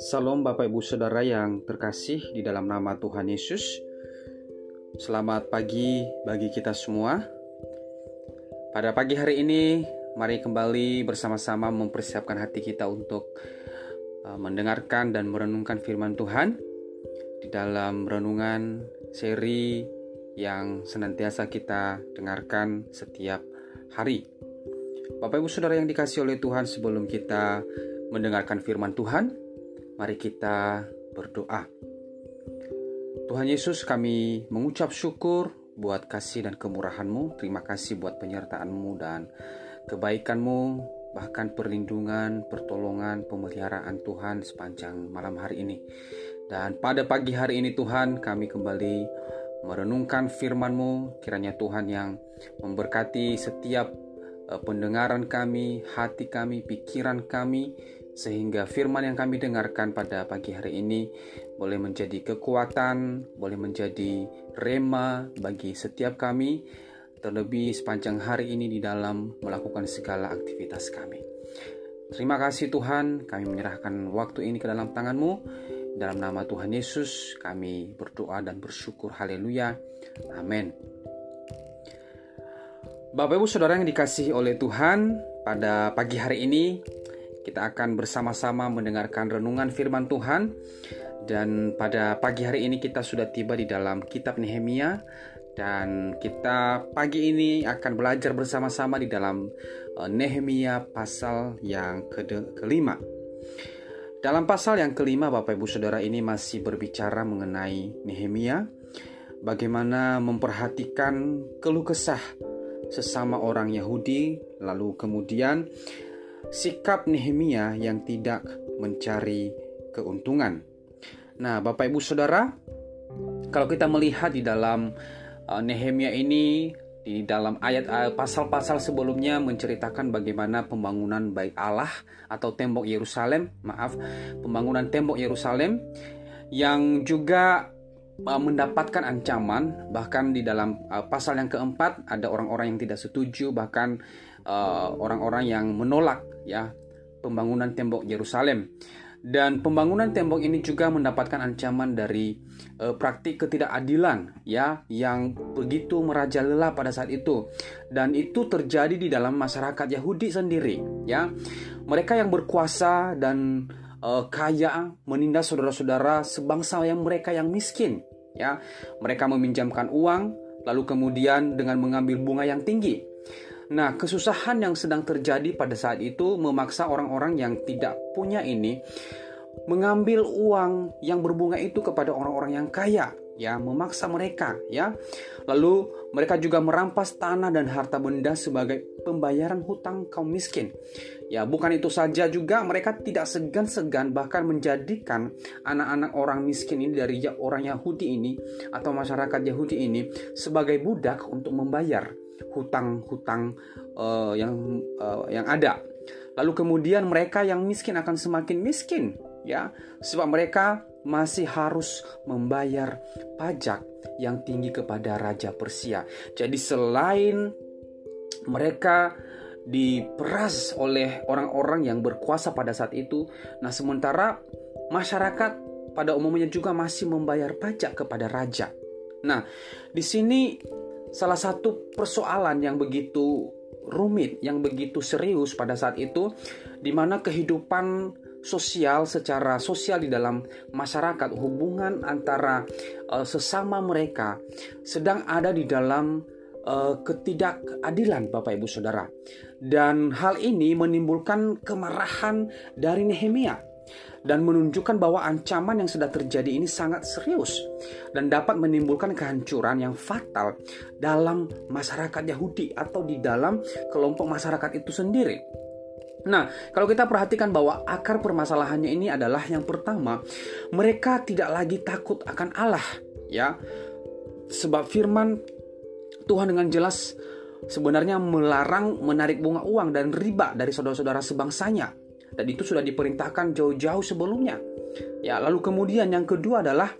Salam Bapak Ibu Saudara yang terkasih di dalam nama Tuhan Yesus. Selamat pagi bagi kita semua. Pada pagi hari ini, mari kembali bersama-sama mempersiapkan hati kita untuk uh, mendengarkan dan merenungkan firman Tuhan di dalam renungan seri yang senantiasa kita dengarkan setiap hari. Bapak Ibu Saudara yang dikasih oleh Tuhan, sebelum kita mendengarkan firman Tuhan, Mari kita berdoa. Tuhan Yesus kami mengucap syukur buat kasih dan kemurahan-Mu. Terima kasih buat penyertaan-Mu dan kebaikan-Mu, bahkan perlindungan, pertolongan, pemeliharaan Tuhan sepanjang malam hari ini. Dan pada pagi hari ini Tuhan kami kembali merenungkan firman-Mu, kiranya Tuhan yang memberkati setiap pendengaran kami, hati kami, pikiran kami, sehingga firman yang kami dengarkan pada pagi hari ini boleh menjadi kekuatan, boleh menjadi rema bagi setiap kami, terlebih sepanjang hari ini di dalam melakukan segala aktivitas kami. Terima kasih Tuhan, kami menyerahkan waktu ini ke dalam tangan-Mu. Dalam nama Tuhan Yesus, kami berdoa dan bersyukur. Haleluya. Amin. Bapak Ibu Saudara yang dikasihi oleh Tuhan, pada pagi hari ini kita akan bersama-sama mendengarkan renungan firman Tuhan. Dan pada pagi hari ini kita sudah tiba di dalam kitab Nehemia. Dan kita pagi ini akan belajar bersama-sama di dalam uh, Nehemia pasal yang ke kelima. Dalam pasal yang kelima Bapak Ibu Saudara ini masih berbicara mengenai Nehemia. Bagaimana memperhatikan keluh kesah sesama orang Yahudi lalu kemudian sikap Nehemia yang tidak mencari keuntungan. Nah, Bapak Ibu Saudara, kalau kita melihat di dalam uh, Nehemia ini di dalam ayat uh, pasal-pasal sebelumnya menceritakan bagaimana pembangunan baik Allah atau tembok Yerusalem, maaf, pembangunan tembok Yerusalem yang juga mendapatkan ancaman bahkan di dalam uh, pasal yang keempat ada orang-orang yang tidak setuju bahkan orang-orang uh, yang menolak ya pembangunan tembok Yerusalem. Dan pembangunan tembok ini juga mendapatkan ancaman dari uh, praktik ketidakadilan ya yang begitu merajalela pada saat itu. Dan itu terjadi di dalam masyarakat Yahudi sendiri ya. Mereka yang berkuasa dan kaya menindas saudara-saudara sebangsa yang mereka yang miskin ya. Mereka meminjamkan uang lalu kemudian dengan mengambil bunga yang tinggi Nah, kesusahan yang sedang terjadi pada saat itu memaksa orang-orang yang tidak punya ini mengambil uang yang berbunga itu kepada orang-orang yang kaya, ya, memaksa mereka, ya. Lalu mereka juga merampas tanah dan harta benda sebagai pembayaran hutang kaum miskin. Ya, bukan itu saja juga mereka tidak segan-segan bahkan menjadikan anak-anak orang miskin ini dari orang Yahudi ini atau masyarakat Yahudi ini sebagai budak untuk membayar hutang-hutang uh, yang uh, yang ada. Lalu kemudian mereka yang miskin akan semakin miskin, ya, sebab mereka masih harus membayar pajak yang tinggi kepada raja Persia. Jadi selain mereka diperas oleh orang-orang yang berkuasa pada saat itu, nah sementara masyarakat pada umumnya juga masih membayar pajak kepada raja. Nah, di sini salah satu persoalan yang begitu rumit, yang begitu serius pada saat itu, di mana kehidupan sosial secara sosial di dalam masyarakat, hubungan antara uh, sesama mereka sedang ada di dalam uh, ketidakadilan, Bapak Ibu Saudara, dan hal ini menimbulkan kemarahan dari Nehemia dan menunjukkan bahwa ancaman yang sedang terjadi ini sangat serius dan dapat menimbulkan kehancuran yang fatal dalam masyarakat Yahudi atau di dalam kelompok masyarakat itu sendiri. Nah, kalau kita perhatikan bahwa akar permasalahannya ini adalah yang pertama, mereka tidak lagi takut akan Allah, ya. Sebab firman Tuhan dengan jelas sebenarnya melarang menarik bunga uang dan riba dari saudara-saudara sebangsanya dan itu sudah diperintahkan jauh-jauh sebelumnya. Ya, lalu kemudian yang kedua adalah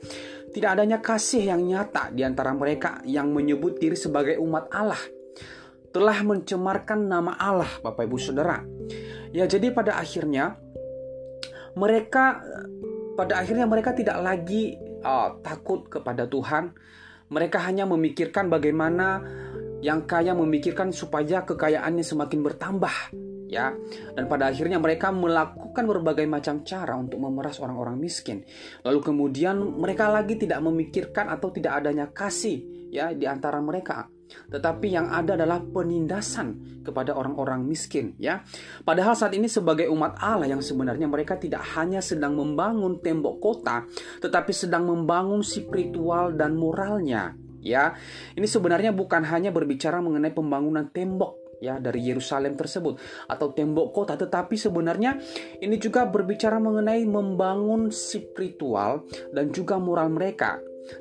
tidak adanya kasih yang nyata di antara mereka yang menyebut diri sebagai umat Allah. telah mencemarkan nama Allah, Bapak Ibu Saudara. Ya, jadi pada akhirnya mereka pada akhirnya mereka tidak lagi uh, takut kepada Tuhan. Mereka hanya memikirkan bagaimana yang kaya memikirkan supaya kekayaannya semakin bertambah ya. Dan pada akhirnya mereka melakukan berbagai macam cara untuk memeras orang-orang miskin. Lalu kemudian mereka lagi tidak memikirkan atau tidak adanya kasih ya di antara mereka tetapi yang ada adalah penindasan kepada orang-orang miskin ya. Padahal saat ini sebagai umat Allah yang sebenarnya mereka tidak hanya sedang membangun tembok kota tetapi sedang membangun spiritual dan moralnya ya. Ini sebenarnya bukan hanya berbicara mengenai pembangunan tembok ya dari Yerusalem tersebut atau tembok kota tetapi sebenarnya ini juga berbicara mengenai membangun spiritual dan juga moral mereka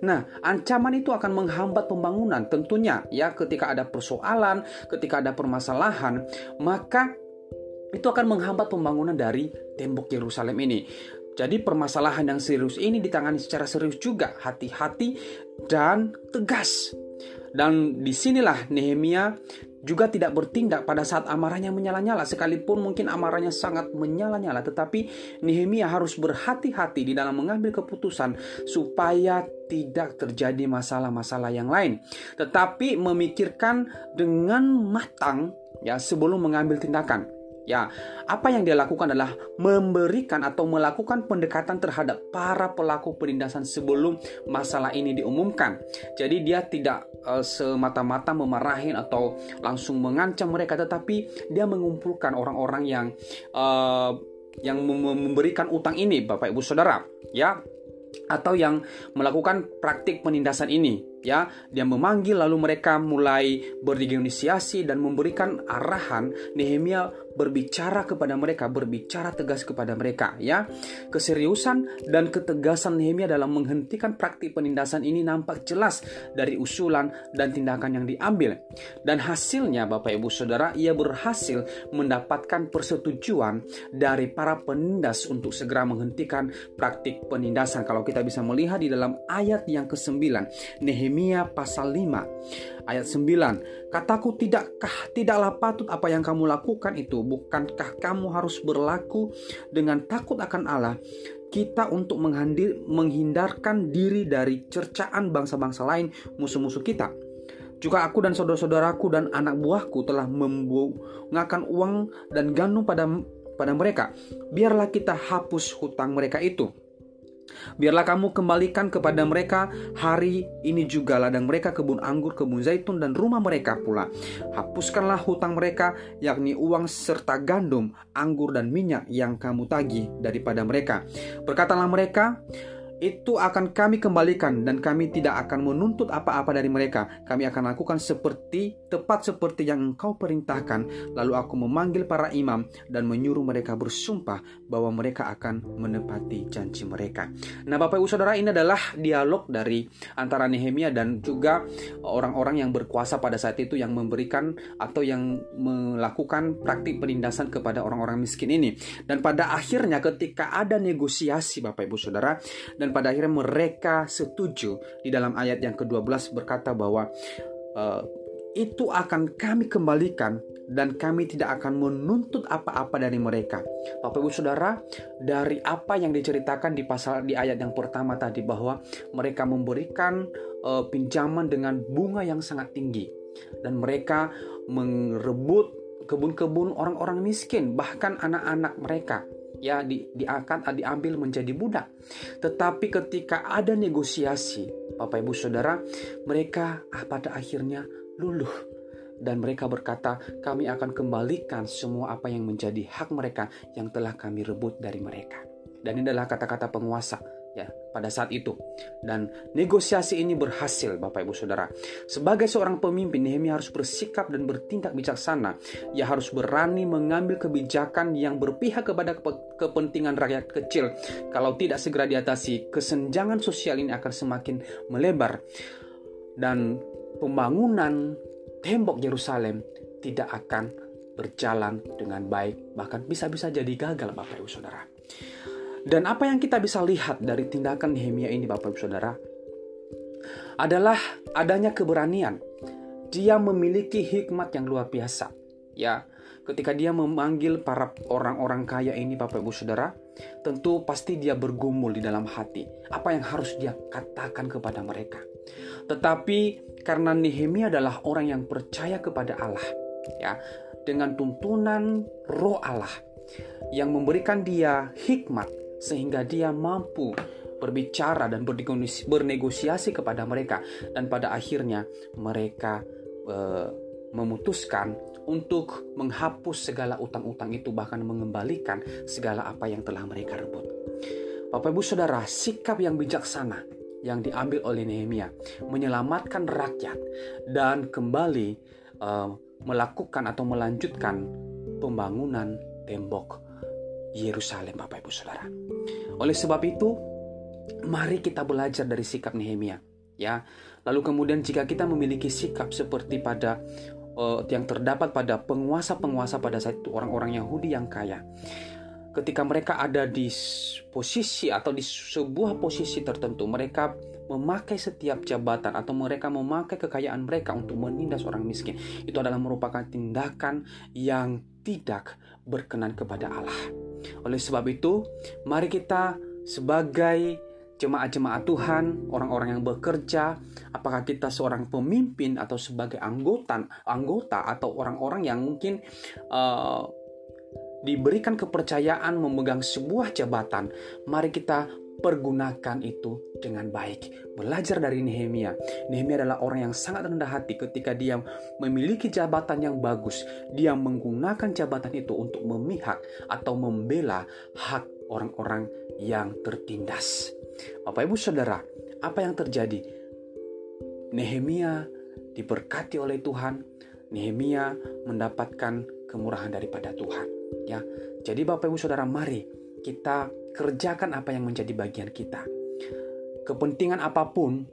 Nah, ancaman itu akan menghambat pembangunan tentunya ya ketika ada persoalan, ketika ada permasalahan, maka itu akan menghambat pembangunan dari tembok Yerusalem ini. Jadi permasalahan yang serius ini ditangani secara serius juga, hati-hati dan tegas. Dan di sinilah Nehemia juga tidak bertindak pada saat amarahnya menyala-nyala sekalipun mungkin amarahnya sangat menyala-nyala. Tetapi Nehemia harus berhati-hati di dalam mengambil keputusan supaya tidak terjadi masalah-masalah yang lain. Tetapi memikirkan dengan matang ya sebelum mengambil tindakan Ya, apa yang dia lakukan adalah memberikan atau melakukan pendekatan terhadap para pelaku penindasan sebelum masalah ini diumumkan. Jadi dia tidak uh, semata-mata memarahin atau langsung mengancam mereka, tetapi dia mengumpulkan orang-orang yang uh, yang memberikan utang ini, Bapak Ibu Saudara, ya atau yang melakukan praktik penindasan ini ya dia memanggil lalu mereka mulai bernegosiasi dan memberikan arahan. Nehemia berbicara kepada mereka berbicara tegas kepada mereka ya. Keseriusan dan ketegasan Nehemia dalam menghentikan praktik penindasan ini nampak jelas dari usulan dan tindakan yang diambil. Dan hasilnya Bapak Ibu Saudara ia berhasil mendapatkan persetujuan dari para penindas untuk segera menghentikan praktik penindasan. Kalau kita bisa melihat di dalam ayat yang ke-9 Nehemia Nehemia pasal 5 ayat 9. Kataku tidakkah tidaklah patut apa yang kamu lakukan itu bukankah kamu harus berlaku dengan takut akan Allah kita untuk menghandir, menghindarkan diri dari cercaan bangsa-bangsa lain musuh-musuh kita. Juga aku dan saudara-saudaraku dan anak buahku telah membungakan uang dan gandum pada pada mereka. Biarlah kita hapus hutang mereka itu Biarlah kamu kembalikan kepada mereka hari ini juga ladang mereka, kebun anggur, kebun zaitun, dan rumah mereka pula. Hapuskanlah hutang mereka, yakni uang serta gandum, anggur, dan minyak yang kamu tagih daripada mereka. Berkatalah mereka, itu akan kami kembalikan dan kami tidak akan menuntut apa-apa dari mereka. Kami akan lakukan seperti tepat seperti yang engkau perintahkan. Lalu aku memanggil para imam dan menyuruh mereka bersumpah bahwa mereka akan menepati janji mereka. Nah, Bapak Ibu Saudara, ini adalah dialog dari antara Nehemia dan juga orang-orang yang berkuasa pada saat itu yang memberikan atau yang melakukan praktik penindasan kepada orang-orang miskin ini. Dan pada akhirnya ketika ada negosiasi Bapak Ibu Saudara dan dan pada akhirnya mereka setuju. Di dalam ayat yang ke-12 berkata bahwa uh, itu akan kami kembalikan dan kami tidak akan menuntut apa-apa dari mereka. Bapak Ibu Saudara, dari apa yang diceritakan di pasal di ayat yang pertama tadi bahwa mereka memberikan uh, pinjaman dengan bunga yang sangat tinggi. Dan mereka merebut kebun-kebun orang-orang miskin, bahkan anak-anak mereka ya di, di akan diambil menjadi budak. Tetapi ketika ada negosiasi, Bapak Ibu Saudara, mereka ah, pada akhirnya luluh dan mereka berkata, "Kami akan kembalikan semua apa yang menjadi hak mereka yang telah kami rebut dari mereka." Dan ini adalah kata-kata penguasa ya pada saat itu dan negosiasi ini berhasil Bapak Ibu Saudara. Sebagai seorang pemimpin Nehemia harus bersikap dan bertindak bijaksana. Ia harus berani mengambil kebijakan yang berpihak kepada kepentingan rakyat kecil. Kalau tidak segera diatasi, kesenjangan sosial ini akan semakin melebar dan pembangunan tembok Yerusalem tidak akan berjalan dengan baik bahkan bisa-bisa jadi gagal Bapak Ibu Saudara. Dan apa yang kita bisa lihat dari tindakan Nehemia ini Bapak Ibu Saudara adalah adanya keberanian. dia memiliki hikmat yang luar biasa. Ya, ketika dia memanggil para orang-orang kaya ini Bapak Ibu Saudara, tentu pasti dia bergumul di dalam hati. Apa yang harus dia katakan kepada mereka? Tetapi karena Nehemia adalah orang yang percaya kepada Allah, ya, dengan tuntunan Roh Allah yang memberikan dia hikmat sehingga dia mampu berbicara dan bernegosiasi kepada mereka dan pada akhirnya mereka e, memutuskan untuk menghapus segala utang-utang itu bahkan mengembalikan segala apa yang telah mereka rebut. Bapak Ibu Saudara, sikap yang bijaksana yang diambil oleh Nehemia menyelamatkan rakyat dan kembali uh, melakukan atau melanjutkan pembangunan tembok Yerusalem Bapak Ibu Saudara. Oleh sebab itu, mari kita belajar dari sikap Nehemia ya. Lalu kemudian jika kita memiliki sikap seperti pada uh, yang terdapat pada penguasa-penguasa pada saat itu orang-orang Yahudi yang kaya. Ketika mereka ada di posisi atau di sebuah posisi tertentu, mereka memakai setiap jabatan atau mereka memakai kekayaan mereka untuk menindas orang miskin. Itu adalah merupakan tindakan yang tidak berkenan kepada Allah. Oleh sebab itu, mari kita sebagai jemaat-jemaat Tuhan, orang-orang yang bekerja, apakah kita seorang pemimpin atau sebagai anggota, anggota atau orang-orang yang mungkin uh, diberikan kepercayaan memegang sebuah jabatan, mari kita pergunakan itu dengan baik. Belajar dari Nehemia. Nehemia adalah orang yang sangat rendah hati ketika dia memiliki jabatan yang bagus. Dia menggunakan jabatan itu untuk memihak atau membela hak orang-orang yang tertindas. Bapak Ibu Saudara, apa yang terjadi? Nehemia diberkati oleh Tuhan. Nehemia mendapatkan kemurahan daripada Tuhan. Ya, jadi Bapak Ibu Saudara, mari kita kerjakan apa yang menjadi bagian kita. Kepentingan apa pun,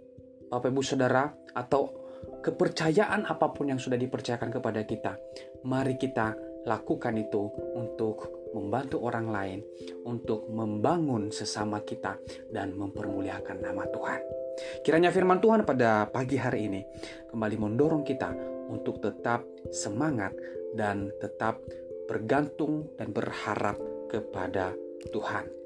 Bapak Ibu Saudara, atau kepercayaan apa pun yang sudah dipercayakan kepada kita, mari kita lakukan itu untuk membantu orang lain untuk membangun sesama kita dan mempermuliakan nama Tuhan. Kiranya firman Tuhan pada pagi hari ini kembali mendorong kita untuk tetap semangat dan tetap bergantung dan berharap kepada Tuhan.